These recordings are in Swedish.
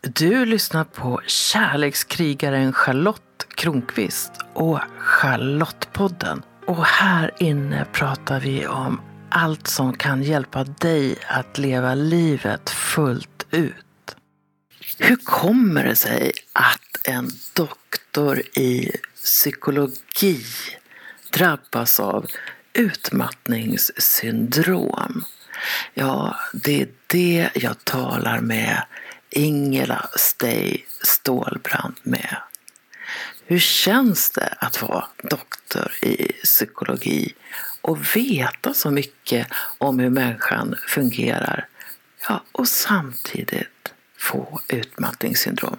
Du lyssnar på kärlekskrigaren Charlotte Kronqvist och Charlottepodden. Och här inne pratar vi om allt som kan hjälpa dig att leva livet fullt ut. Hur kommer det sig att en doktor i psykologi drabbas av utmattningssyndrom? Ja, det är det jag talar med Ingela Stay Stålbrand med. Hur känns det att vara doktor i psykologi och veta så mycket om hur människan fungerar ja, och samtidigt få utmattningssyndrom?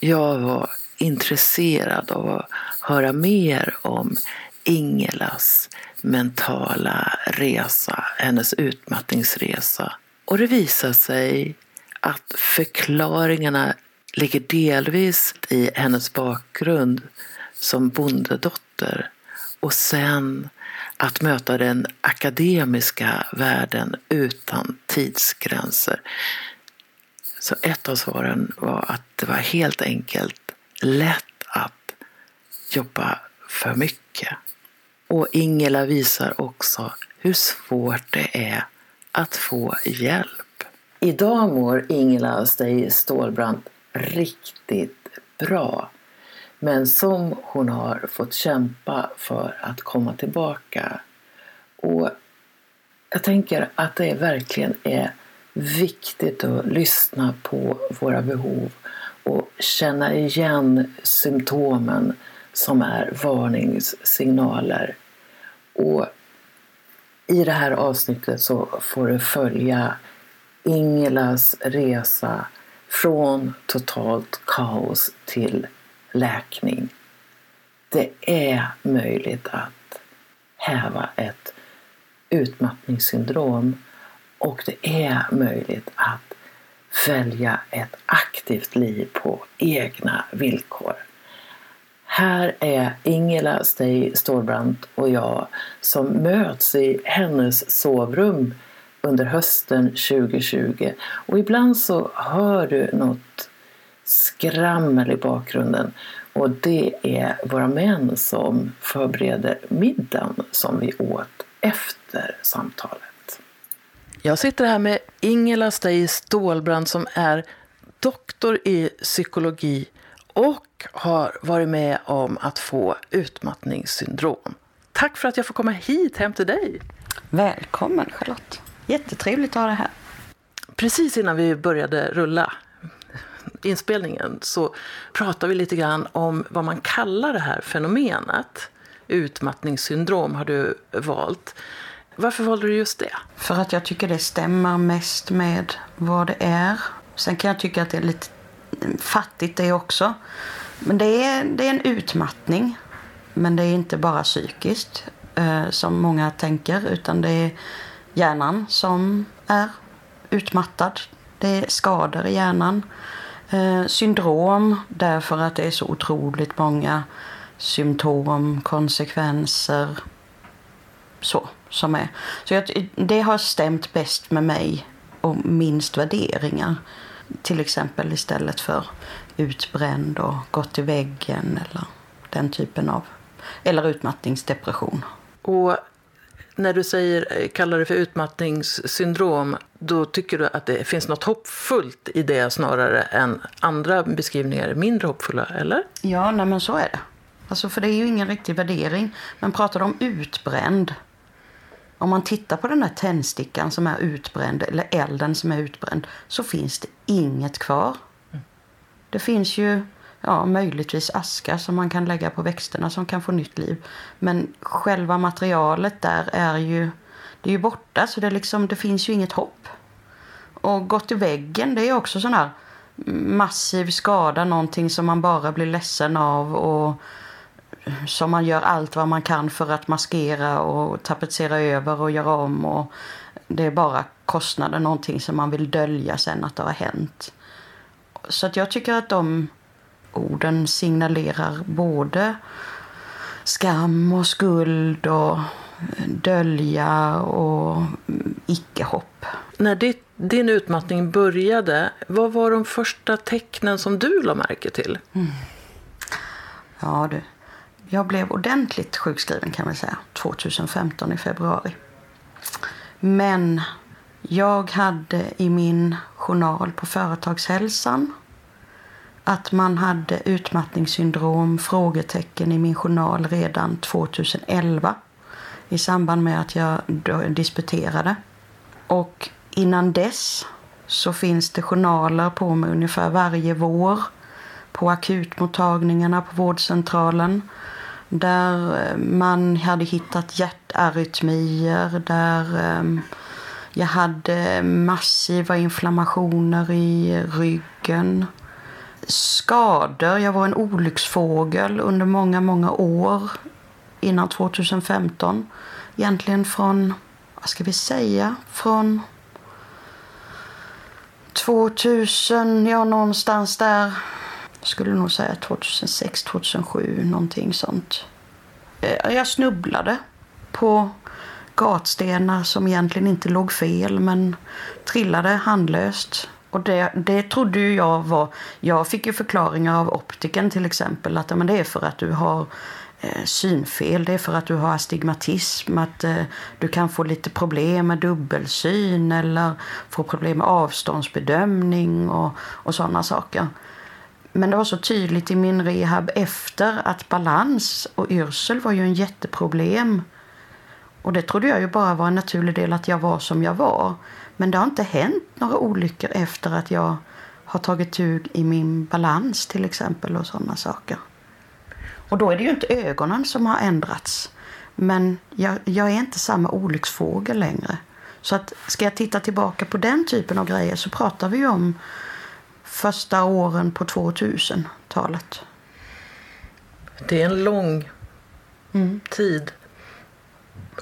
Jag var intresserad av att höra mer om Ingelas mentala resa, hennes utmattningsresa. Och det visade sig att förklaringarna ligger delvis i hennes bakgrund som bondedotter och sen att möta den akademiska världen utan tidsgränser. Så ett av svaren var att det var helt enkelt lätt att jobba för mycket. Och Ingela visar också hur svårt det är att få hjälp. Idag mår Ingela Stay Stålbrand riktigt bra. Men som hon har fått kämpa för att komma tillbaka. Och jag tänker att det verkligen är viktigt att lyssna på våra behov och känna igen symptomen som är varningssignaler. Och i det här avsnittet så får du följa Ingelas resa från totalt kaos till läkning. Det är möjligt att häva ett utmattningssyndrom och det är möjligt att välja ett aktivt liv på egna villkor. Här är Ingela Stay Stålbrant och jag som möts i hennes sovrum under hösten 2020. Och ibland så hör du något skrammel i bakgrunden och det är våra män som förbereder middagen som vi åt efter samtalet. Jag sitter här med Ingela Stay Stålbrand som är doktor i psykologi och har varit med om att få utmattningssyndrom. Tack för att jag får komma hit hem till dig. Välkommen Charlotte. Jättetrevligt att ha det här. Precis innan vi började rulla inspelningen så pratade vi lite grann om vad man kallar det här fenomenet. Utmattningssyndrom har du valt. Varför valde du just det? För att jag tycker det stämmer mest med vad det är. Sen kan jag tycka att det är lite fattigt det också. Men det är, det är en utmattning. Men det är inte bara psykiskt eh, som många tänker utan det är hjärnan som är utmattad. Det är skador i hjärnan. Eh, syndrom därför att det är så otroligt många symptom, konsekvenser så som är. Så jag, det har stämt bäst med mig och minst värderingar. Till exempel istället för utbränd och gått i väggen eller den typen av eller utmattningsdepression. Och när du säger, eh, kallar det för utmattningssyndrom, då tycker du att det finns något hoppfullt i det snarare än andra beskrivningar mindre hoppfulla, eller? Ja, nej men så är det. Alltså för det är ju ingen riktig värdering. Men pratar du om utbränd. Om man tittar på den här tändstickan som är utbränd, eller elden som är utbränd, så finns det inget kvar. Mm. Det finns ju ja, möjligtvis aska som man kan lägga på växterna som kan få nytt liv. Men själva materialet där är ju, det är ju borta så det, liksom, det finns ju inget hopp. Och gått i väggen det är också sån här massiv skada, någonting som man bara blir ledsen av och som man gör allt vad man kan för att maskera och tapetsera över och göra om. Och det är bara kostnader, någonting som man vill dölja sen att det har hänt. Så att jag tycker att de orden signalerar både skam och skuld och dölja och icke-hopp. När ditt din utmattning började, vad var de första tecknen som du la märke till? Mm. Ja du, jag blev ordentligt sjukskriven kan man säga 2015 i februari. Men jag hade i min journal på Företagshälsan att man hade utmattningssyndrom, frågetecken i min journal redan 2011 i samband med att jag disputerade. Och innan dess så finns det journaler på mig ungefär varje vår på akutmottagningarna på vårdcentralen där eh, man hade hittat hjärtarytmier, där ehm, jag hade massiva inflammationer i ryggen. Skador. Jag var en olycksfågel under många, många år innan 2015. Egentligen från, vad ska vi säga, från 2000, ja någonstans där. Jag skulle nog säga 2006, 2007, någonting sånt. Eh, jag snubblade på gatstenar som egentligen inte låg fel men trillade handlöst. Och det, det trodde ju jag var... Jag fick ju förklaringar av optiken till exempel att men det är för att du har eh, synfel, det är för att du har astigmatism, att eh, du kan få lite problem med dubbelsyn eller få problem med avståndsbedömning och, och sådana saker. Men det var så tydligt i min rehab efter att balans och yrsel var ju en jätteproblem och det trodde jag ju bara var en naturlig del att jag var som jag var. Men det har inte hänt några olyckor efter att jag har tagit tug i min balans till exempel och sådana saker. Och då är det ju inte ögonen som har ändrats. Men jag, jag är inte samma olycksfågel längre. Så att ska jag titta tillbaka på den typen av grejer så pratar vi om första åren på 2000-talet. Det är en lång mm. tid.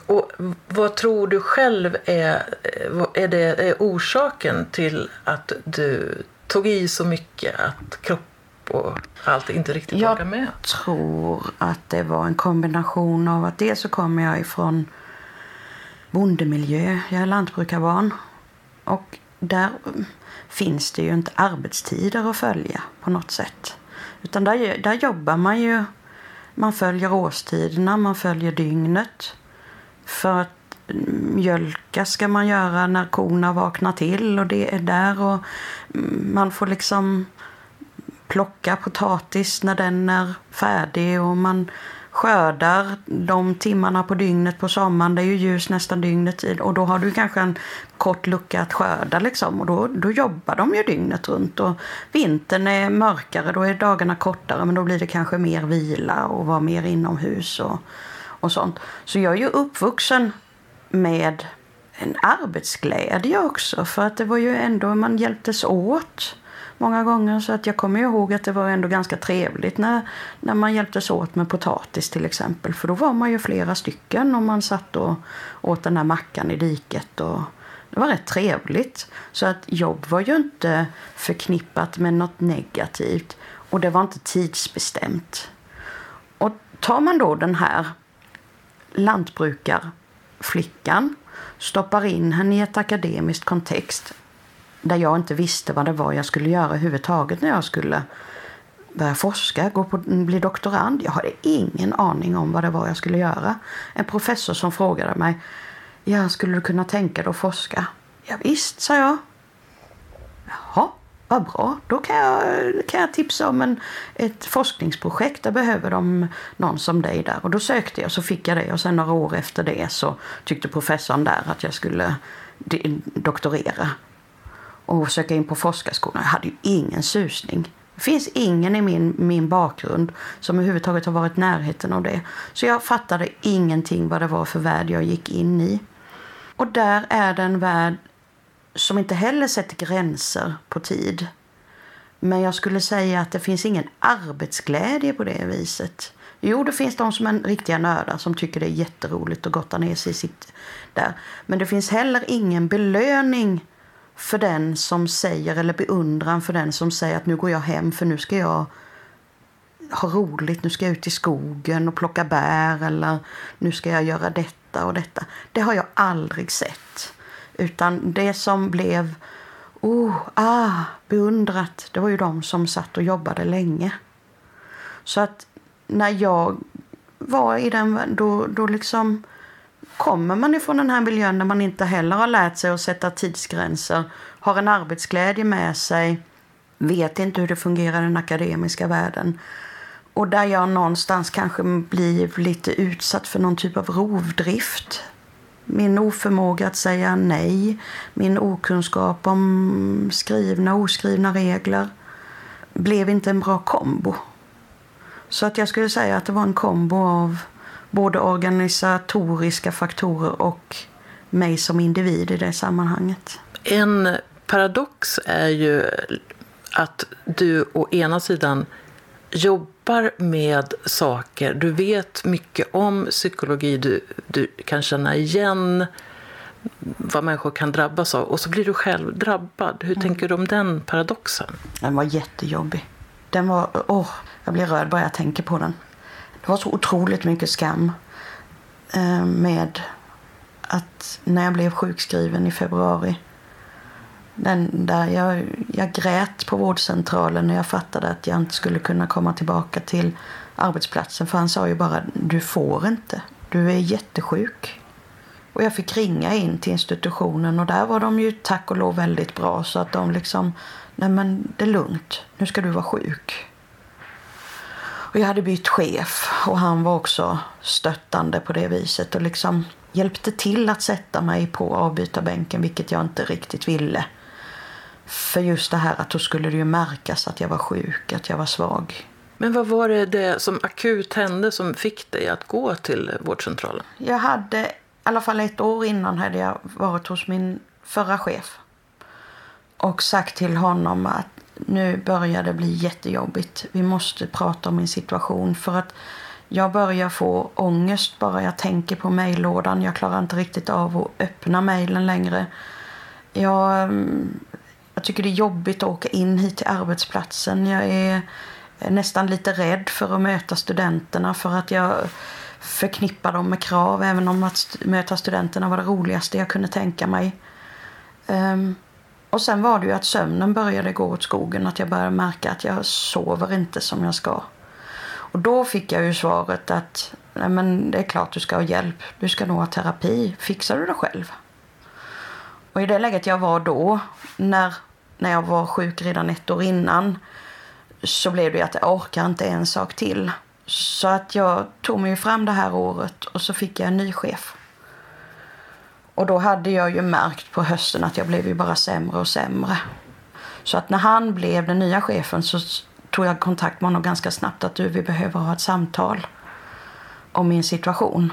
Och vad tror du själv är, är, det, är orsaken till att du tog i så mycket att kropp och allt inte riktigt orkar med? Jag tror att det var en kombination av att dels så kommer jag ifrån bondemiljö, jag är lantbrukarbarn. Och där finns det ju inte arbetstider att följa på något sätt. Utan där, där jobbar man ju, man följer årstiderna, man följer dygnet. För att mjölka ska man göra när korna vaknar till och det är där och man får liksom plocka potatis när den är färdig och man skördar de timmarna på dygnet på sommaren. Det är ju ljus nästan dygnet och då har du kanske en kort lucka att skörda liksom och då, då jobbar de ju dygnet runt och vintern är mörkare, då är dagarna kortare men då blir det kanske mer vila och vara mer inomhus och, och sånt. Så jag är ju uppvuxen med en arbetsglädje också för att det var ju ändå, man hjälptes åt många gånger. Så att jag kommer ihåg att det var ändå ganska trevligt när, när man hjälptes åt med potatis till exempel. För då var man ju flera stycken och man satt och åt den här mackan i diket. Och det var rätt trevligt. Så att jobb var ju inte förknippat med något negativt och det var inte tidsbestämt. Och tar man då den här lantbrukarflickan stoppar in henne i ett akademiskt kontext där jag inte visste vad det var jag skulle göra överhuvudtaget när jag skulle börja forska, gå på, bli doktorand. Jag hade ingen aning om vad det var jag skulle göra. En professor som frågade mig, ja, skulle du kunna tänka dig att forska? Ja, visst, sa jag. Jaha, vad bra. Då kan jag, kan jag tipsa om en, ett forskningsprojekt. Där behöver de någon som dig där. Och då sökte jag och så fick jag det. Och sen några år efter det så tyckte professorn där att jag skulle doktorera och söka in på forskarskolan. Jag hade ju ingen susning. Det finns ingen i min, min bakgrund som överhuvudtaget har varit i närheten av det. Så jag fattade ingenting vad det var för värld jag gick in i. Och där är det en värld som inte heller sätter gränser på tid. Men jag skulle säga att det finns ingen arbetsglädje på det viset. Jo, det finns de som är riktiga nördar som tycker det är jätteroligt att gotta ner sig i sitt där. Men det finns heller ingen belöning för den som säger, eller beundran för den som säger att nu går jag hem för nu ska jag ha roligt, nu ska jag ut i skogen och plocka bär eller nu ska jag göra detta och detta. Det har jag aldrig sett. Utan det som blev oh, ah, beundrat, det var ju de som satt och jobbade länge. Så att när jag var i den, då, då liksom kommer man ifrån den här miljön där man inte heller har lärt sig att sätta tidsgränser, har en arbetsglädje med sig, vet inte hur det fungerar i den akademiska världen. Och där jag någonstans kanske blir lite utsatt för någon typ av rovdrift. Min oförmåga att säga nej, min okunskap om skrivna och oskrivna regler blev inte en bra kombo. Så att jag skulle säga att det var en kombo av både organisatoriska faktorer och mig som individ i det sammanhanget. En paradox är ju att du å ena sidan jobbar med saker, du vet mycket om psykologi, du, du kan känna igen vad människor kan drabbas av och så blir du själv drabbad. Hur mm. tänker du om den paradoxen? Den var jättejobbig. Den var, åh, jag blir rörd bara jag tänker på den. Det var så otroligt mycket skam eh, med att när jag blev sjukskriven i februari den där jag, jag grät på vårdcentralen när jag fattade att jag inte skulle kunna komma tillbaka till arbetsplatsen. För han sa ju bara, du får inte. Du är jättesjuk. Och jag fick ringa in till institutionen och där var de ju tack och lov väldigt bra. Så att de liksom, nej men det är lugnt, nu ska du vara sjuk. Och jag hade bytt chef och han var också stöttande på det viset och liksom hjälpte till att sätta mig på avbytarbänken, vilket jag inte riktigt ville. För just det här att då skulle det ju märkas att jag var sjuk, att jag var svag. Men vad var det, det som akut hände som fick dig att gå till vårdcentralen? Jag hade, i alla fall ett år innan hade jag varit hos min förra chef. Och sagt till honom att nu börjar det bli jättejobbigt. Vi måste prata om min situation för att jag börjar få ångest bara jag tänker på mejllådan. Jag klarar inte riktigt av att öppna mejlen längre. Jag mm, jag tycker det är jobbigt att åka in hit till arbetsplatsen. Jag är nästan lite rädd för att möta studenterna för att jag förknippar dem med krav. Även om att möta studenterna var det roligaste jag kunde tänka mig. Um, och sen var det ju att sömnen började gå åt skogen. Att jag började märka att jag sover inte som jag ska. Och då fick jag ju svaret att Nej, men det är klart du ska ha hjälp. Du ska nog ha terapi. Fixar du det själv? Och i det läget jag var då, när, när jag var sjuk redan ett år innan, så blev det att jag orkar inte en sak till. Så att jag tog mig fram det här året och så fick jag en ny chef. Och då hade jag ju märkt på hösten att jag blev ju bara sämre och sämre. Så att när han blev den nya chefen så tog jag kontakt med honom ganska snabbt att du, vi behöver ha ett samtal om min situation.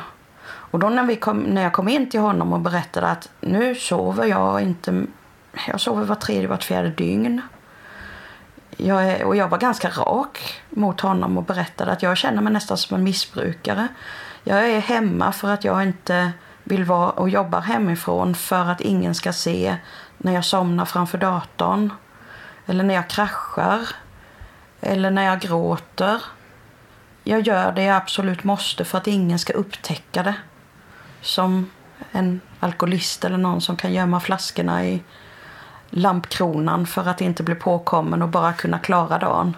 Och då när, vi kom, när jag kom in till honom och berättade att nu sover jag inte, jag sover var tredje, vart fjärde dygn. Jag är, och jag var ganska rak mot honom och berättade att jag känner mig nästan som en missbrukare. Jag är hemma för att jag inte vill vara och jobbar hemifrån för att ingen ska se när jag somnar framför datorn. Eller när jag kraschar. Eller när jag gråter. Jag gör det jag absolut måste för att ingen ska upptäcka det som en alkoholist eller någon som kan gömma flaskorna i lampkronan för att inte bli påkommen och bara kunna klara dagen.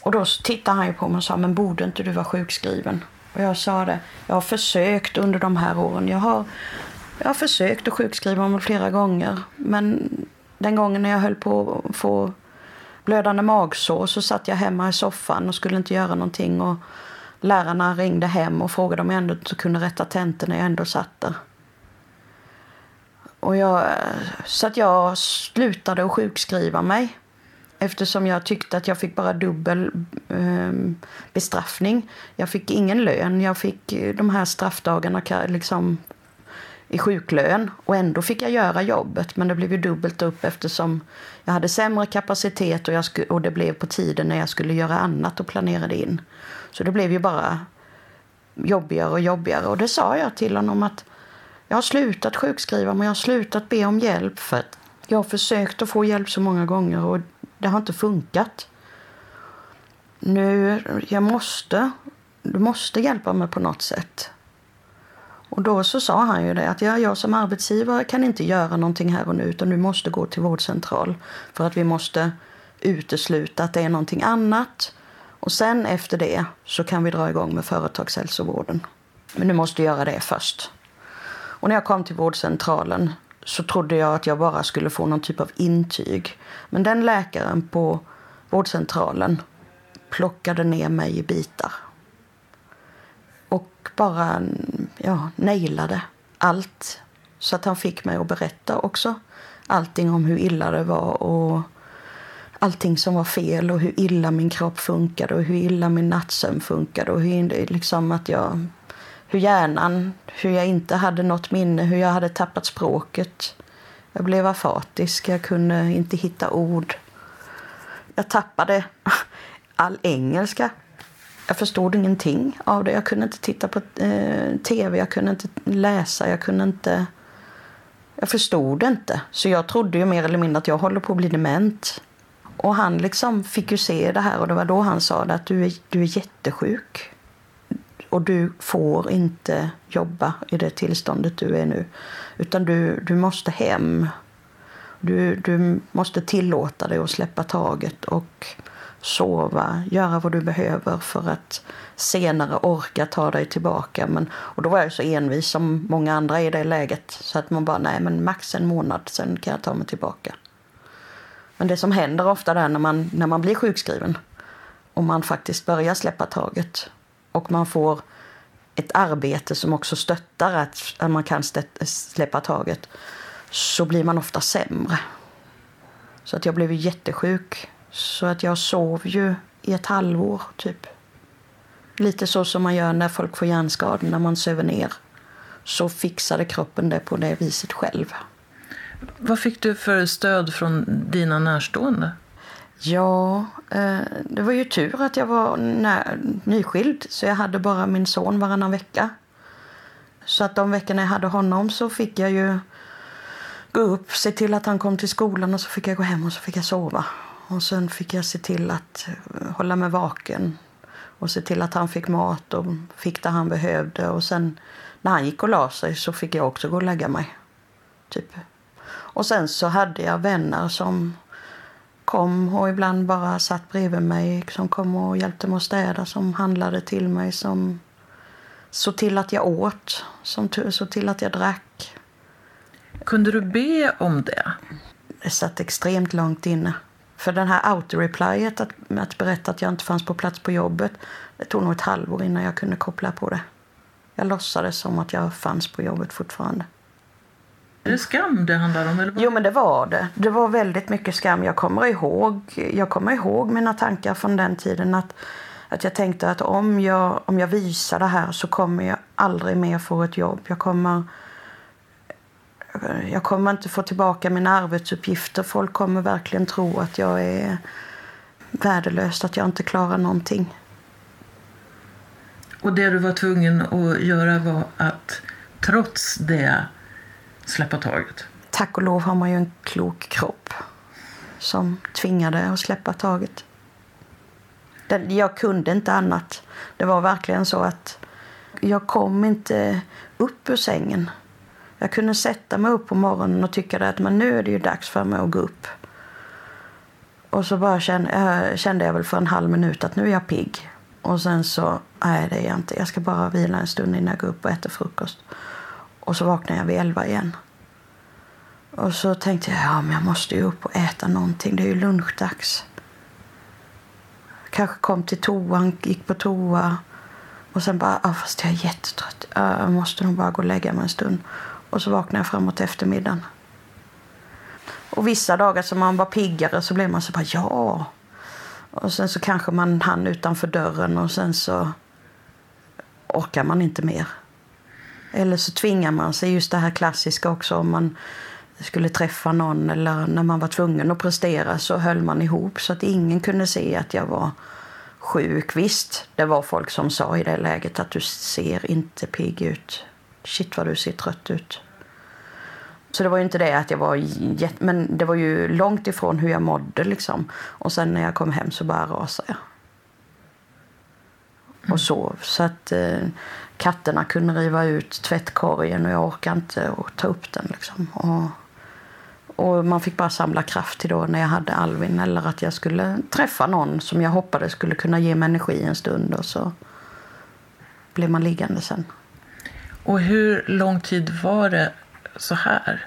Och då tittade han ju på mig och sa, men borde inte du vara sjukskriven? Och jag sa det, jag har försökt under de här åren. Jag har, jag har försökt att sjukskriva mig flera gånger. Men den gången när jag höll på att få blödande magsår så satt jag hemma i soffan och skulle inte göra någonting. Och lärarna ringde hem och frågade om jag ändå inte kunde rätta tentor när jag ändå satt där. Och jag, så att jag slutade att sjukskriva mig eftersom jag tyckte att jag fick bara dubbel eh, bestraffning. Jag fick ingen lön. Jag fick de här straffdagarna liksom i sjuklön och ändå fick jag göra jobbet men det blev ju dubbelt upp eftersom jag hade sämre kapacitet och, jag och det blev på tiden när jag skulle göra annat och planerade in. Så det blev ju bara jobbigare och jobbigare. Och det sa jag till honom att jag har slutat sjukskriva mig, jag har slutat be om hjälp för att jag har försökt att få hjälp så många gånger och det har inte funkat. Nu, jag måste, du måste hjälpa mig på något sätt. Och då så sa han ju det att jag, jag som arbetsgivare kan inte göra någonting här och nu utan du måste gå till vårdcentral för att vi måste utesluta att det är någonting annat. Och sen efter det så kan vi dra igång med företagshälsovården. Men du måste göra det först. Och när jag kom till vårdcentralen så trodde jag att jag bara skulle få någon typ av intyg. Men den läkaren på vårdcentralen plockade ner mig i bitar. Och bara ja, nailade allt. Så att han fick mig att berätta också allting om hur illa det var och allting som var fel och hur illa min kropp funkade och hur illa min nattsömn funkade och hur, liksom att jag, hur hjärnan, hur jag inte hade något minne, hur jag hade tappat språket. Jag blev afatisk, jag kunde inte hitta ord. Jag tappade all engelska. Jag förstod ingenting av det. Jag kunde inte titta på eh, tv, jag kunde inte läsa, jag kunde inte... Jag förstod inte. Så jag trodde ju mer eller mindre att jag håller på att bli dement. Och han liksom fick ju se det här och det var då han sa att du är, du är jättesjuk. Och du får inte jobba i det tillståndet du är nu. Utan du, du måste hem. Du, du måste tillåta dig att släppa taget och sova, göra vad du behöver för att senare orka ta dig tillbaka. Men, och då var jag så envis som många andra i det läget så att man bara, nej men max en månad, sen kan jag ta mig tillbaka. Men det som händer ofta där när man, när man blir sjukskriven och man faktiskt börjar släppa taget och man får ett arbete som också stöttar att, att man kan släppa taget så blir man ofta sämre. Så att jag blev jättesjuk. Så att jag sov ju i ett halvår, typ. Lite så som man gör när folk får hjärnskador, när man söver ner. Så fixade kroppen det på det viset själv. Vad fick du för stöd från dina närstående? Ja, eh, det var ju tur att jag var nyskild så jag hade bara min son varannan vecka. Så att de veckorna jag hade honom så fick jag ju gå upp, se till att han kom till skolan och så fick jag gå hem och så fick jag sova. Och sen fick jag se till att eh, hålla mig vaken och se till att han fick mat och fick det han behövde. Och sen när han gick och la sig så fick jag också gå och lägga mig. Typ och sen så hade jag vänner som kom och ibland bara satt bredvid mig, som kom och hjälpte mig att städa, som handlade till mig, som såg till att jag åt, som såg till att jag drack. Kunde du be om det? Det satt extremt långt inne. För den här autoreplyet, att, att berätta att jag inte fanns på plats på jobbet, det tog nog ett halvår innan jag kunde koppla på det. Jag låtsades som att jag fanns på jobbet fortfarande. Är det skam det handlar om? Eller Jo, men det var det. Det var väldigt mycket skam. Jag kommer ihåg, jag kommer ihåg mina tankar från den tiden. Att, att jag tänkte att om jag, om jag visar det här så kommer jag aldrig mer få ett jobb. Jag kommer, jag kommer inte få tillbaka mina arbetsuppgifter. Folk kommer verkligen tro att jag är värdelös, att jag inte klarar någonting. Och det du var tvungen att göra var att trots det släppa taget? Tack och lov har man ju en klok kropp som tvingade att släppa taget. Jag kunde inte annat. Det var verkligen så att jag kom inte upp ur sängen. Jag kunde sätta mig upp på morgonen och tycka att men nu är det ju dags för mig att gå upp. Och så bara kände, eh, kände jag väl för en halv minut att nu är jag pigg. Och sen så, nej det är jag inte. Jag ska bara vila en stund innan jag går upp och äter frukost. Och så vaknade jag vid elva igen. Och så tänkte jag, ja men jag måste ju upp och äta någonting. Det är ju lunchdags. Kanske kom till toan, gick på toa. Och sen bara, ja fast jag är jättetrött. Jag måste nog bara gå och lägga mig en stund. Och så vaknade jag framåt eftermiddagen. Och vissa dagar som man var piggare så blev man så bara, ja. Och sen så kanske man hann utanför dörren och sen så orkar man inte mer. Eller så tvingar man sig, just det här klassiska också, om man skulle träffa någon eller när man var tvungen att prestera så höll man ihop så att ingen kunde se att jag var sjuk. Visst, det var folk som sa i det läget att du ser inte pigg ut. Shit vad du ser trött ut. Så det var ju inte det att jag var men det var ju långt ifrån hur jag mådde liksom. Och sen när jag kom hem så bara rasade jag. och sov. Så att eh, katterna kunde riva ut tvättkorgen och jag orkade inte ta upp den. Liksom. Och, och man fick bara samla kraft till då när jag hade Alvin eller att jag skulle träffa någon som jag hoppades skulle kunna ge mig energi en stund och så blev man liggande sen. Och hur lång tid var det så här?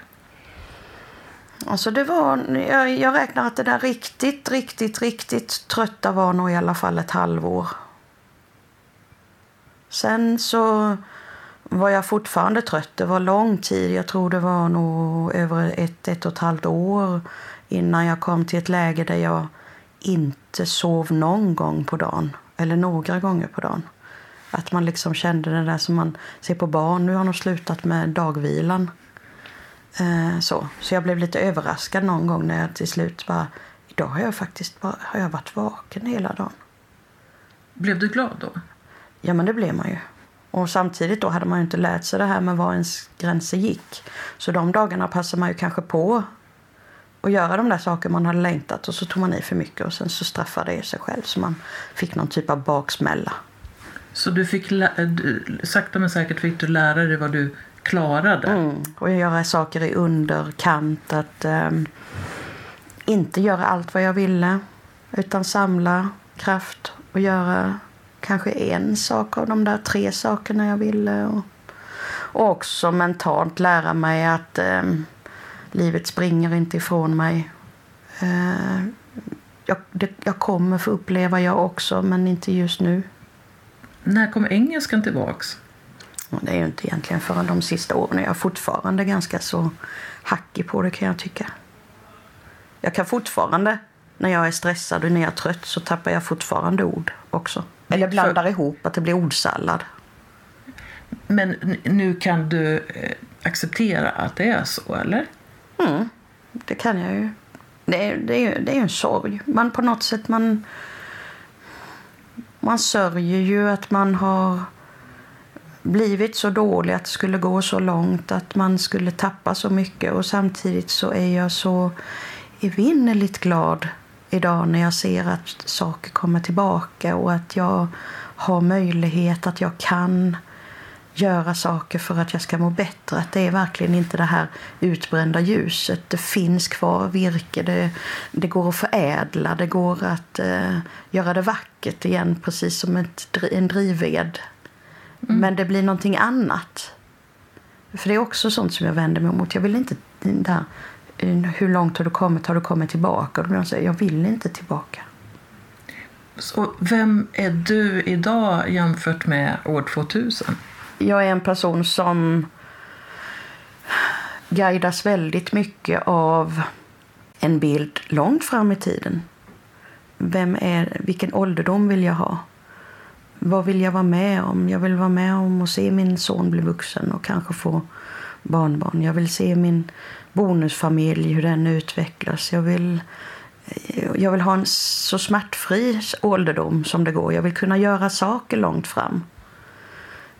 Alltså det var, jag, jag räknar att det där riktigt, riktigt, riktigt trötta var nog i alla fall ett halvår. Sen så var jag fortfarande trött. Det var lång tid. Jag tror det var nog över ett, ett och ett halvt år innan jag kom till ett läge där jag inte sov någon gång på dagen. Eller några gånger på dagen. Att man liksom kände det där som man ser på barn. Nu har de slutat med dagvilan. Eh, så. så jag blev lite överraskad någon gång när jag till slut bara... Idag har jag faktiskt bara, har jag varit vaken hela dagen. Blev du glad då? Ja, men det blev man ju. Och samtidigt då hade man inte lärt sig det här med var ens gränser gick. Så de dagarna passade man ju kanske på att göra de där saker man hade längtat och så tog man i för mycket och sen så straffade det sig själv så man fick någon typ av baksmälla. Så du fick du, sakta men säkert fick du lära dig vad du klarade? Mm, och göra saker i underkant. Att um, inte göra allt vad jag ville utan samla kraft och göra kanske en sak av de där tre sakerna jag ville. Och, och också mentalt lära mig att eh, livet springer inte ifrån mig. Eh, jag, det, jag kommer få uppleva jag också, men inte just nu. När kom engelskan tillbaks? Det är ju inte egentligen förrän de sista åren. Jag är fortfarande ganska så hackig på det kan jag tycka. Jag kan fortfarande, när jag är stressad och när jag är trött, så tappar jag fortfarande ord också. Eller blandar För... ihop att det blir ordsallad. Men nu kan du eh, acceptera att det är så, eller? Mm, det kan jag ju. Det är, det är, det är en sorg. Man på något sätt, man... Man sörjer ju att man har blivit så dålig att det skulle gå så långt att man skulle tappa så mycket och samtidigt så är jag så evinnerligt glad idag när jag ser att saker kommer tillbaka och att jag har möjlighet, att jag kan göra saker för att jag ska må bättre. Att det är verkligen inte det här utbrända ljuset. Det finns kvar virke, det, det går att förädla, det går att eh, göra det vackert igen precis som ett, en drivved. Mm. Men det blir någonting annat. För det är också sånt som jag vänder mig mot. Jag vill inte där hur långt har du kommit? Har du kommit tillbaka? Och då säger jag vill inte tillbaka. Så vem är du idag jämfört med år 2000? Jag är en person som guidas väldigt mycket av en bild långt fram i tiden. Vem är, vilken ålderdom vill jag ha? Vad vill jag vara med om? Jag vill vara med om att se min son bli vuxen och kanske få barnbarn. Jag vill se min bonusfamilj, hur den utvecklas. Jag vill, eh, jag vill ha en så smärtfri ålderdom som det går. Jag vill kunna göra saker långt fram.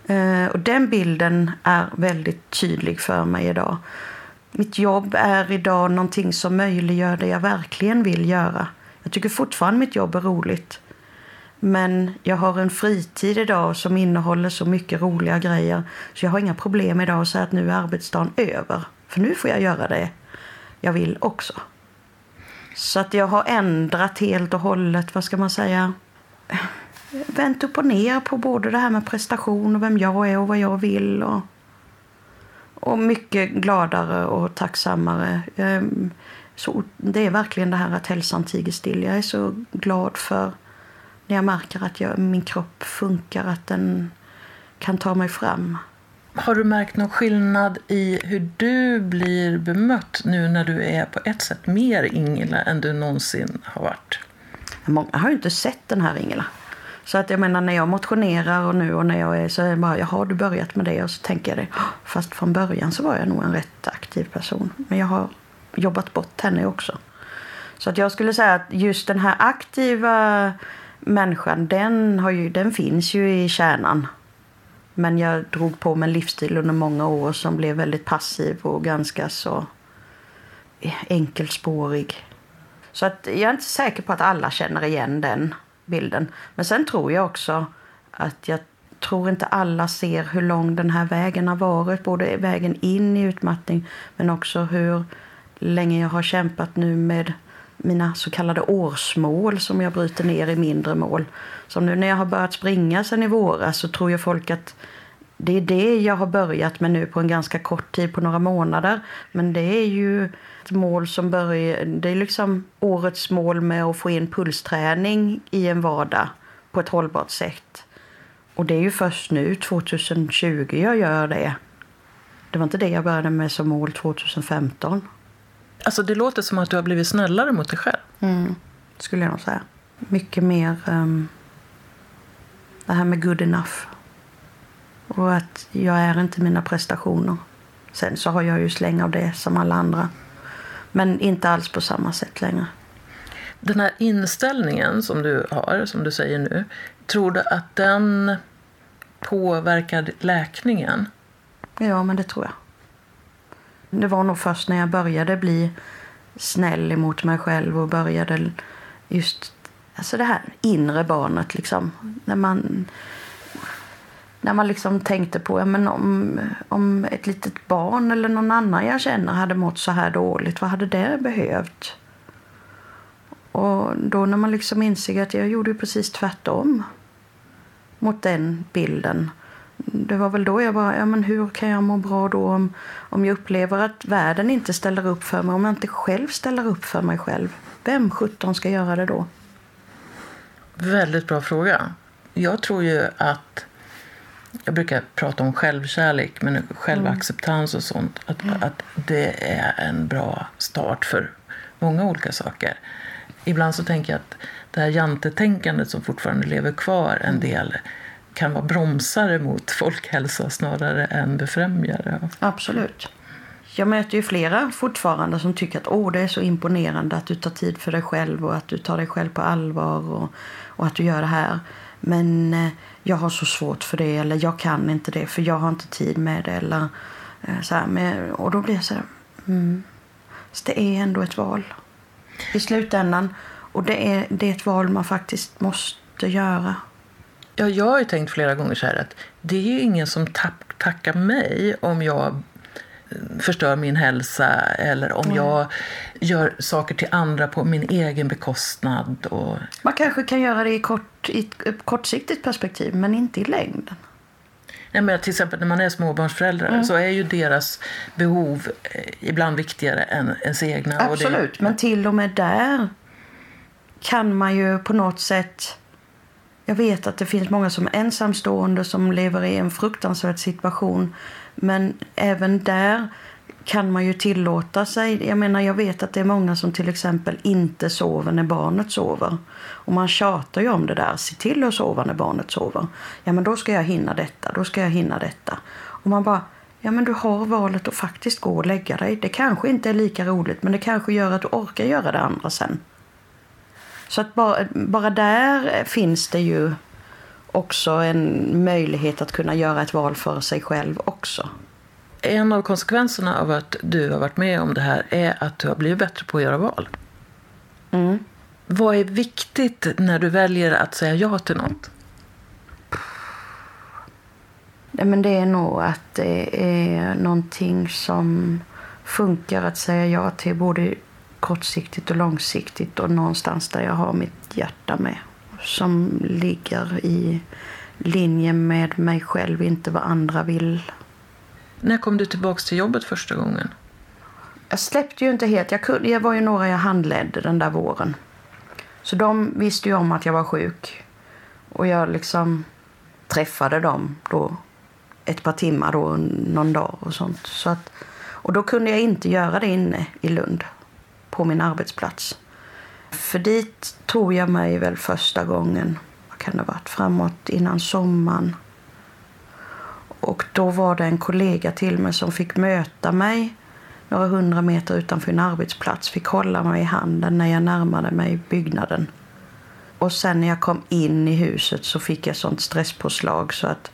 Eh, och den bilden är väldigt tydlig för mig idag. Mitt jobb är idag någonting som möjliggör det jag verkligen vill göra. Jag tycker fortfarande mitt jobb är roligt. Men jag har en fritid idag som innehåller så mycket roliga grejer så jag har inga problem idag att säga att nu är arbetsdagen över. För nu får jag göra det jag vill också. Så att jag har ändrat helt och hållet, vad ska man säga, vänt upp och ner på både det här med prestation och vem jag är och vad jag vill. Och, och mycket gladare och tacksammare. Ehm, så det är verkligen det här att hälsan tiger still. Jag är så glad för när jag märker att jag, min kropp funkar, att den kan ta mig fram. Har du märkt någon skillnad i hur du blir bemött nu när du är på ett sätt mer Ingela än du någonsin har varit? Många har ju inte sett den här Ingela. Så att jag menar när jag motionerar och nu och när jag är så är det bara, jaha du börjat med det och så tänker jag det. Fast från början så var jag nog en rätt aktiv person. Men jag har jobbat bort henne också. Så att jag skulle säga att just den här aktiva människan, den, har ju, den finns ju i kärnan. Men jag drog på mig en livsstil under många år som blev väldigt passiv och ganska så enkelspårig. Så att jag är inte säker på att alla känner igen den bilden. Men sen tror jag också att jag tror inte alla ser hur lång den här vägen har varit. Både vägen in i utmattning men också hur länge jag har kämpat nu med mina så kallade årsmål som jag bryter ner i mindre mål. Som nu när jag har börjat springa sen i våras så tror ju folk att det är det jag har börjat med nu på en ganska kort tid, på några månader. Men det är ju ett mål som börjar, det är liksom årets mål med att få in pulsträning i en vardag på ett hållbart sätt. Och det är ju först nu, 2020, jag gör det. Det var inte det jag började med som mål 2015. Alltså det låter som att du har blivit snällare mot dig själv. Mm, skulle jag nog säga. Mycket mer um, det här med good enough. Och att jag är inte mina prestationer. Sen så har jag ju släng av det som alla andra. Men inte alls på samma sätt längre. Den här inställningen som du har, som du säger nu, tror du att den påverkar läkningen? Ja, men det tror jag. Det var nog först när jag började bli snäll emot mig själv och började just alltså det här inre barnet liksom. När man, när man liksom tänkte på ja, men om, om ett litet barn eller någon annan jag känner hade mått så här dåligt, vad hade det behövt? Och då när man liksom inser att jag gjorde precis tvärtom mot den bilden det var väl då jag bara, ja men hur kan jag må bra då om, om jag upplever att världen inte ställer upp för mig, om jag inte själv ställer upp för mig själv? Vem sjutton ska göra det då? Väldigt bra fråga. Jag tror ju att, jag brukar prata om självkärlek, men självacceptans och sånt, att, mm. att det är en bra start för många olika saker. Ibland så tänker jag att det här jantetänkandet som fortfarande lever kvar en del kan vara bromsare mot folkhälsa snarare än befrämjare. Absolut. Jag möter ju flera fortfarande som tycker att Åh, det är så imponerande att du tar tid för dig själv och att du tar dig själv på allvar och, och att du gör det här. Men eh, jag har så svårt för det eller jag kan inte det för jag har inte tid med det. Eller, eh, så här, men, och då blir jag så här, mm. Så det är ändå ett val i slutändan. Och det är, det är ett val man faktiskt måste göra. Ja, jag har ju tänkt flera gånger så här att det är ju ingen som tackar mig om jag eh, förstör min hälsa eller om mm. jag gör saker till andra på min egen bekostnad. Och... Man kanske kan göra det i, kort, i ett kortsiktigt perspektiv, men inte i längden. Nej, men till exempel när man är småbarnsföräldrar mm. så är ju deras behov eh, ibland viktigare än ens egna. Absolut, det... men till och med där kan man ju på något sätt jag vet att det finns många som är ensamstående som lever i en fruktansvärd situation. Men även där kan man ju tillåta sig. Jag menar, jag vet att det är många som till exempel inte sover när barnet sover. Och man tjatar ju om det där. Se till att sova när barnet sover. Ja, men då ska jag hinna detta. Då ska jag hinna detta. Och man bara, ja men du har valet att faktiskt gå och lägga dig. Det kanske inte är lika roligt, men det kanske gör att du orkar göra det andra sen. Så att bara, bara där finns det ju också en möjlighet att kunna göra ett val för sig själv också. En av konsekvenserna av att du har varit med om det här är att du har blivit bättre på att göra val. Mm. Vad är viktigt när du väljer att säga ja till något? Nej, men det är nog att det är någonting som funkar att säga ja till både kortsiktigt och långsiktigt och någonstans där jag har mitt hjärta med. Som ligger i linje med mig själv, inte vad andra vill. När kom du tillbaka till jobbet första gången? Jag släppte ju inte helt. Jag, kunde, jag var ju några jag handledde den där våren. Så de visste ju om att jag var sjuk. Och jag liksom träffade dem då ett par timmar då, någon dag och sånt. Så att, och då kunde jag inte göra det inne i Lund på min arbetsplats. För dit tog jag mig väl första gången, vad kan det ha varit, framåt innan sommaren. Och då var det en kollega till mig som fick möta mig några hundra meter utanför en arbetsplats. Fick hålla mig i handen när jag närmade mig byggnaden. Och sen när jag kom in i huset så fick jag sånt stresspåslag så att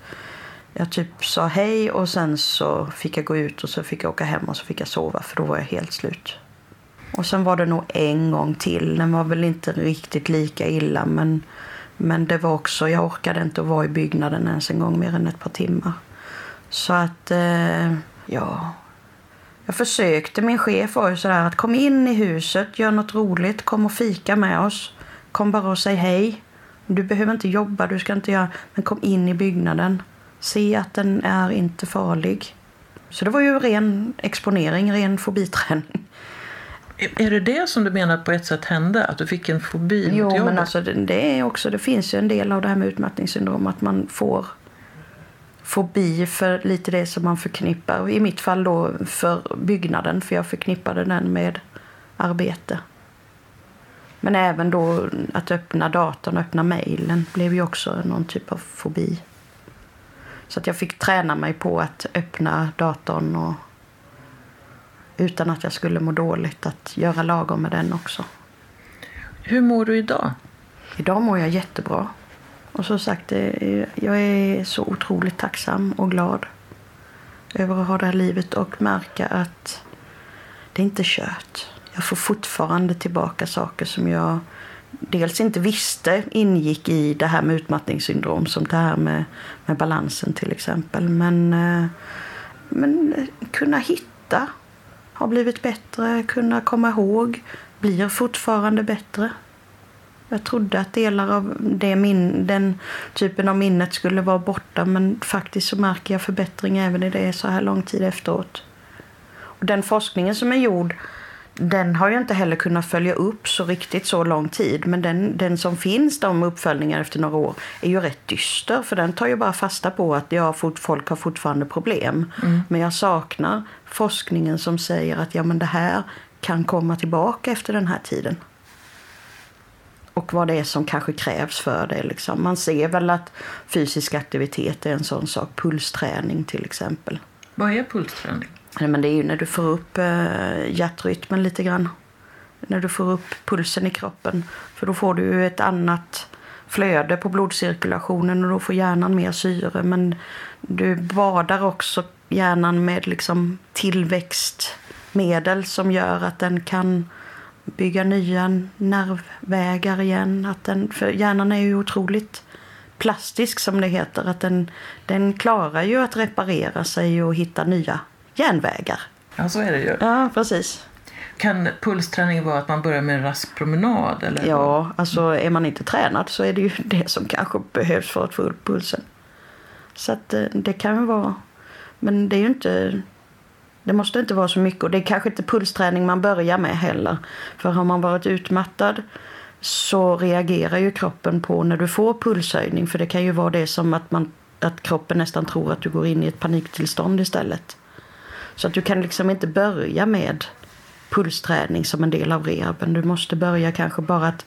jag typ sa hej och sen så fick jag gå ut och så fick jag åka hem och så fick jag sova för då var jag helt slut. Och sen var det nog en gång till. Den var väl inte riktigt lika illa men Men det var också, jag orkade inte att vara i byggnaden ens en gång mer än ett par timmar. Så att, eh, ja. Jag försökte, min chef var ju sådär att kom in i huset, gör något roligt, kom och fika med oss. Kom bara och säg hej. Du behöver inte jobba, du ska inte göra, men kom in i byggnaden. Se att den är inte farlig. Så det var ju ren exponering, ren fobiträning. Är det det som du menar på ett sätt hände? Att du fick en fobi Jo, mot jobbet? men alltså det, det är också, det finns ju en del av det här med utmattningssyndrom att man får fobi för lite det som man förknippar. I mitt fall då för byggnaden, för jag förknippade den med arbete. Men även då att öppna datorn, öppna mejlen blev ju också någon typ av fobi. Så att jag fick träna mig på att öppna datorn och utan att jag skulle må dåligt, att göra lagom med den också. Hur mår du idag? Idag mår jag jättebra. Och som sagt, är- jag är så otroligt tacksam och glad över att ha det här livet och märka att det är inte kört. Jag får fortfarande tillbaka saker som jag dels inte visste ingick i det här med utmattningssyndrom som det här med, med balansen till exempel. Men, eh, men eh, kunna hitta har blivit bättre, kunna komma ihåg blir fortfarande bättre. Jag trodde att delar av det min, den typen av minnet skulle vara borta men faktiskt så märker jag förbättring även i det så här lång tid efteråt. Och den forskningen som är gjord den har jag inte heller kunnat följa upp så riktigt så lång tid. Men den, den som finns, de uppföljningar efter några år, är ju rätt dyster. För den tar ju bara fasta på att ja, fort, folk har fortfarande problem. Men jag saknar forskningen som säger att ja, men det här kan komma tillbaka efter den här tiden. Och vad det är som kanske krävs för det. Liksom. Man ser väl att fysisk aktivitet är en sån sak. Pulsträning till exempel. Vad är pulsträning? Nej, men det är ju när du får upp eh, hjärtrytmen lite grann. När du får upp pulsen i kroppen. För då får du ju ett annat flöde på blodcirkulationen och då får hjärnan mer syre. Men du badar också hjärnan med liksom tillväxtmedel som gör att den kan bygga nya nervvägar igen. Att den, för hjärnan är ju otroligt plastisk som det heter. Att den, den klarar ju att reparera sig och hitta nya järnvägar. Ja, så är det ju. Ja, precis. Kan pulsträning vara att man börjar med en rask promenad? Eller? Ja, alltså är man inte tränad så är det ju det som kanske behövs för att få upp pulsen. Så att eh, det kan ju vara... Men det är ju inte... Det måste inte vara så mycket och det är kanske inte pulsträning man börjar med heller. För har man varit utmattad så reagerar ju kroppen på när du får pulshöjning. För det kan ju vara det som att, man, att kroppen nästan tror att du går in i ett paniktillstånd istället. Så att du kan liksom inte börja med pulsträning som en del av rehaben. Du måste börja kanske bara att,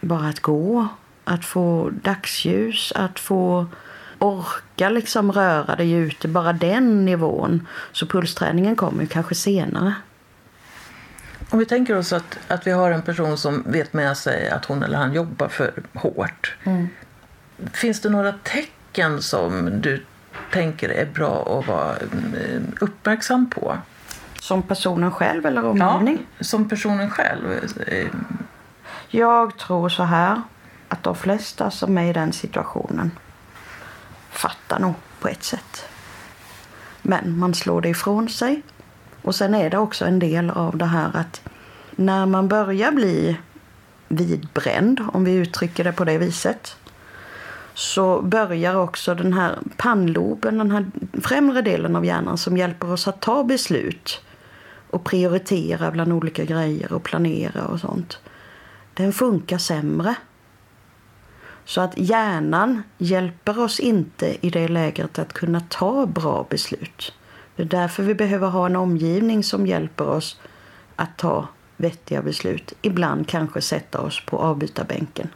bara att gå, att få dagsljus, att få orka liksom röra dig ute, bara den nivån. Så pulsträningen kommer ju kanske senare. Om vi tänker oss att, att vi har en person som vet med sig att hon eller han jobbar för hårt. Finns det några tecken som du tänker är bra att vara mm, uppmärksam på? Som personen själv eller omgivning? som personen själv. Eh, Jag tror så här att de flesta som är i den situationen fattar nog på ett sätt. Men man slår det ifrån sig. Och sen är det också en del av det här att när man börjar bli vidbränd, om vi uttrycker det på det viset, så börjar också den här pannloben, den här främre delen av hjärnan som hjälper oss att ta beslut och prioritera bland olika grejer och planera och sånt. Den funkar sämre. Så att hjärnan hjälper oss inte i det läget att kunna ta bra beslut. Det är därför vi behöver ha en omgivning som hjälper oss att ta vettiga beslut. Ibland kanske sätta oss på avbytarbänken.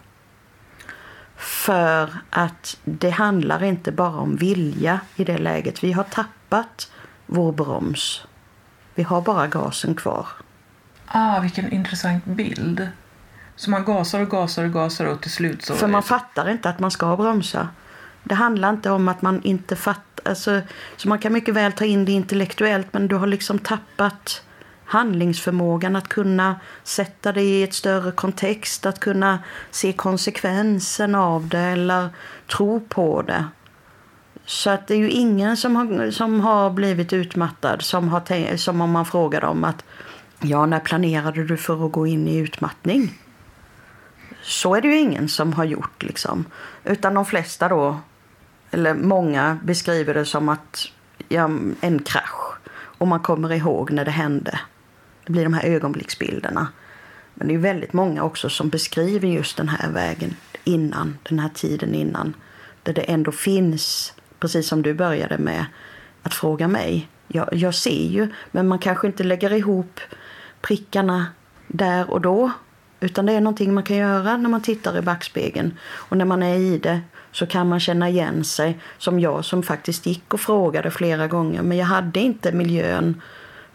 För att det handlar inte bara om vilja i det läget. Vi har tappat vår broms. Vi har bara gasen kvar. ah, vilken intressant bild. Så man gasar och gasar och gasar och till slut så... För man fattar inte att man ska bromsa. Det handlar inte om att man inte fattar. Alltså, så man kan mycket väl ta in det intellektuellt men du har liksom tappat handlingsförmågan att kunna sätta det i ett större kontext, att kunna se konsekvensen av det eller tro på det. Så att det är ju ingen som har, som har blivit utmattad som, har, som om man frågar dem att ja, när planerade du för att gå in i utmattning? Så är det ju ingen som har gjort liksom. Utan de flesta då, eller många beskriver det som att ja, en krasch. Och man kommer ihåg när det hände. Det blir de här ögonblicksbilderna. Men det är väldigt många också som beskriver just den här vägen innan, den här tiden innan. Där det ändå finns, precis som du började med att fråga mig. Jag, jag ser ju, men man kanske inte lägger ihop prickarna där och då. Utan det är någonting man kan göra när man tittar i backspegeln. Och när man är i det så kan man känna igen sig. Som jag som faktiskt gick och frågade flera gånger. Men jag hade inte miljön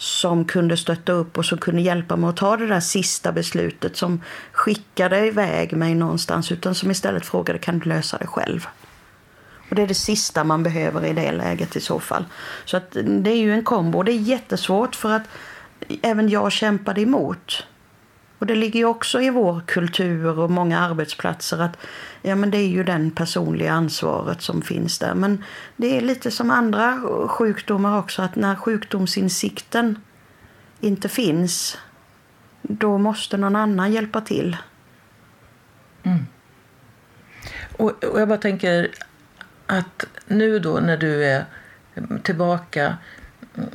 som kunde stötta upp och som kunde hjälpa mig att ta det där sista beslutet som skickade iväg mig någonstans utan som istället frågade kan du lösa det själv. Och det är det sista man behöver i det läget i så fall. Så att mm, det är ju en kombo. Det är jättesvårt för att mm, även jag kämpade emot. Och det ligger ju också i vår kultur och många arbetsplatser att ja, men det är ju den personliga ansvaret som finns där. Men det är lite som andra sjukdomar också att när sjukdomsinsikten inte finns då måste någon annan hjälpa till. Mm. Och, och jag bara tänker att nu då när du är tillbaka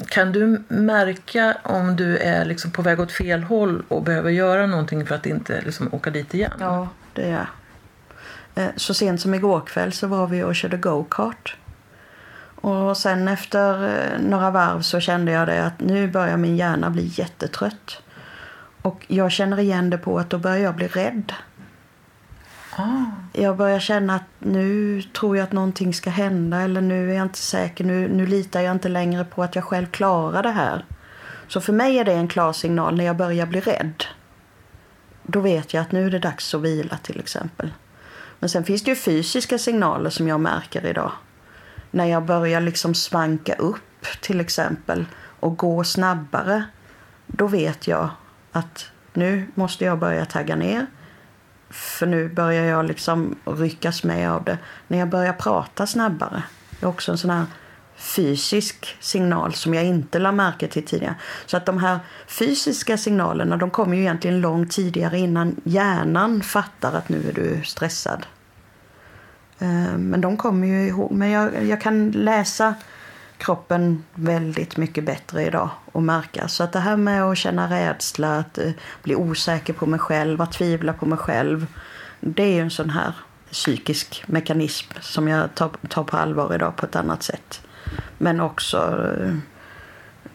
kan du märka om du är liksom på väg åt fel håll och behöver göra någonting för att inte liksom åka dit igen? Ja, det gör jag. Eh, så sent som igår kväll så var vi och körde go-kart. Och sen efter eh, några varv så kände jag det att nu börjar min hjärna bli jättetrött. Och jag känner igen det på att då börjar jag bli rädd. Ah. Jag börjar känna att nu tror jag att någonting ska hända eller nu är jag inte säker. Nu, nu litar jag inte längre på att jag själv klarar det här. Så för mig är det en klar signal när jag börjar bli rädd. Då vet jag att nu är det dags att vila till exempel. Men sen finns det ju fysiska signaler som jag märker idag. När jag börjar liksom svanka upp till exempel och gå snabbare. Då vet jag att nu måste jag börja tagga ner. För nu börjar jag liksom ryckas med av det. När jag börjar prata snabbare. Det är också en sån här fysisk signal som jag inte la märke till tidigare. Så att de här fysiska signalerna de kommer ju egentligen långt tidigare innan hjärnan fattar att nu är du stressad. Eh, men de kommer ju ihåg. Men jag, jag kan läsa kroppen väldigt mycket bättre idag och märka. Så att det här med att känna rädsla, att eh, bli osäker på mig själv, att tvivla på mig själv. Det är ju en sån här psykisk mekanism som jag tar, tar på allvar idag på ett annat sätt. Men också eh,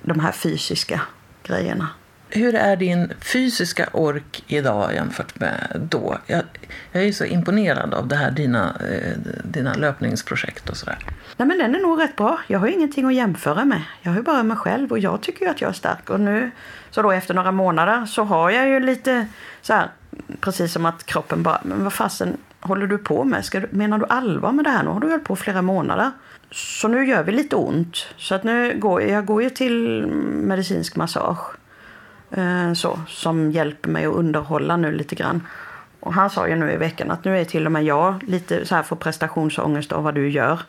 de här fysiska grejerna. Hur är din fysiska ork idag jämfört med då? Jag, jag är så imponerad av det här, dina, eh, dina löpningsprojekt och sådär. Nej men den är nog rätt bra. Jag har ingenting att jämföra med. Jag har ju bara mig själv och jag tycker ju att jag är stark. Och nu, så då efter några månader så har jag ju lite så här, precis som att kroppen bara, men vad fasen håller du på med? Ska du, menar du allvar med det här? Nu har du hållit på flera månader. Så nu gör vi lite ont. Så att nu går jag går ju till medicinsk massage. Eh, så, som hjälper mig att underhålla nu lite grann. Och han sa ju nu i veckan att nu är till och med jag lite så här får prestationsångest av vad du gör.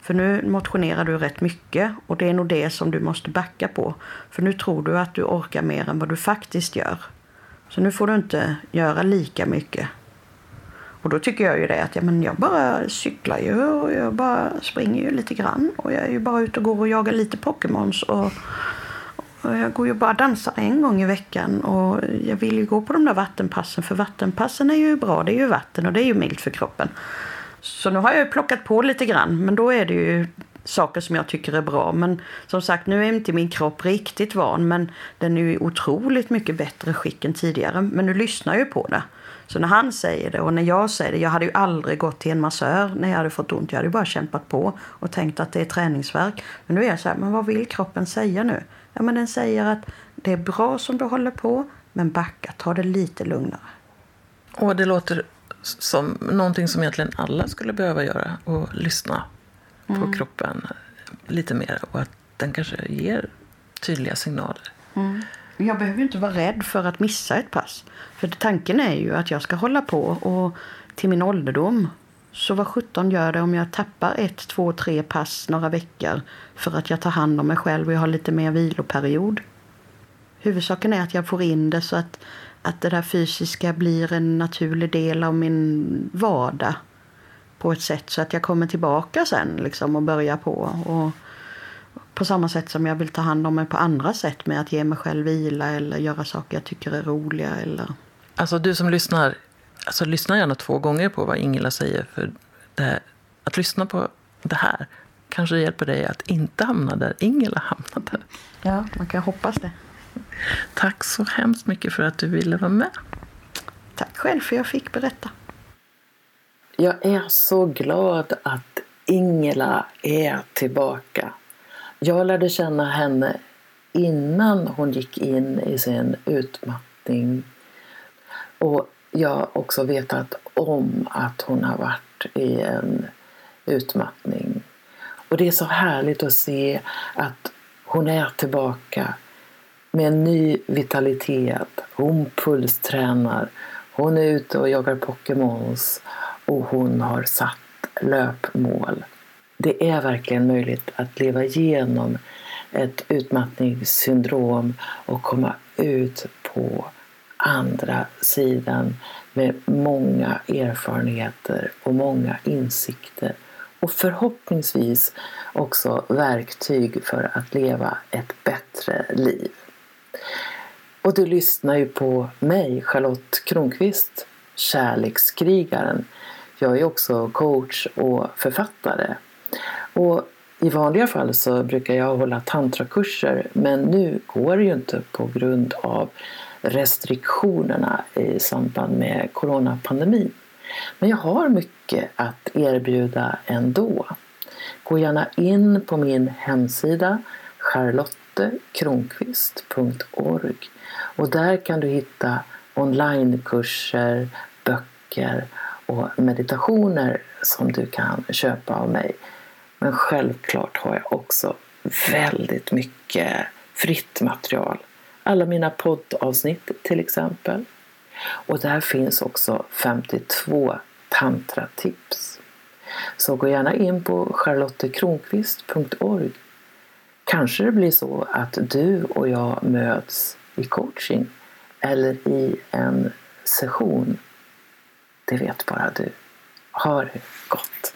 För nu motionerar du rätt mycket och det är nog det som du måste backa på. För nu tror du att du orkar mer än vad du faktiskt gör. Så nu får du inte göra lika mycket. Och då tycker jag ju det att ja, men jag bara cyklar ju och jag bara springer ju lite grann. Och jag är ju bara ute och går och jagar lite Pokémons och jag går ju bara och dansar en gång i veckan och jag vill ju gå på de där vattenpassen för vattenpassen är ju bra, det är ju vatten och det är ju milt för kroppen. Så nu har jag ju plockat på lite grann men då är det ju saker som jag tycker är bra. Men som sagt, nu är inte min kropp riktigt van men den är ju otroligt mycket bättre skick än tidigare. Men nu lyssnar jag ju på det. Så när han säger det och när jag säger det, jag hade ju aldrig gått till en massör när jag hade fått ont. Jag hade bara kämpat på och tänkt att det är träningsverk. Men nu är jag så här, men vad vill kroppen säga nu? Ja, men den säger att det är bra som du håller på, men backa, ta det lite lugnare. Och det låter som någonting som egentligen alla skulle behöva göra och lyssna på mm. kroppen lite mer och att den kanske ger tydliga signaler. Mm. Jag behöver ju inte vara rädd för att missa ett pass. För tanken är ju att jag ska hålla på och till min ålderdom. Så vad sjutton gör det om jag tappar ett, två, tre pass några veckor för att jag tar hand om mig själv och jag har lite mer viloperiod. Huvudsaken är att jag får in det så att, att det där fysiska blir en naturlig del av min vardag på ett sätt så att jag kommer tillbaka sen liksom och börjar på. Och på samma sätt som jag vill ta hand om mig på andra sätt med att ge mig själv vila eller göra saker jag tycker är roliga. Eller... Alltså du som lyssnar, alltså lyssna gärna två gånger på vad Ingela säger. För det, att lyssna på det här kanske hjälper dig att inte hamna där Ingela hamnade. Ja, man kan hoppas det. Tack så hemskt mycket för att du ville vara med. Tack själv för att jag fick berätta. Jag är så glad att Ingela är tillbaka. Jag lärde känna henne innan hon gick in i sin utmattning. Och jag har också vetat om att hon har varit i en utmattning. Och det är så härligt att se att hon är tillbaka med en ny vitalitet. Hon pulstränar, hon är ute och jagar Pokémons och hon har satt löpmål. Det är verkligen möjligt att leva igenom ett utmattningssyndrom och komma ut på andra sidan med många erfarenheter och många insikter och förhoppningsvis också verktyg för att leva ett bättre liv. Och du lyssnar ju på mig, Charlotte Kronqvist, Kärlekskrigaren. Jag är också coach och författare. Och i vanliga fall så brukar jag hålla tantrakurser men nu går det ju inte på grund av restriktionerna i samband med coronapandemin. Men jag har mycket att erbjuda ändå. Gå gärna in på min hemsida charlottekronqvist.org och där kan du hitta onlinekurser, böcker och meditationer som du kan köpa av mig. Men självklart har jag också väldigt mycket fritt material. Alla mina poddavsnitt till exempel. Och där finns också 52 tantratips. Så gå gärna in på charlottekronqvist.org. Kanske det blir så att du och jag möts i coaching eller i en session. Det vet bara du. Ha det gott!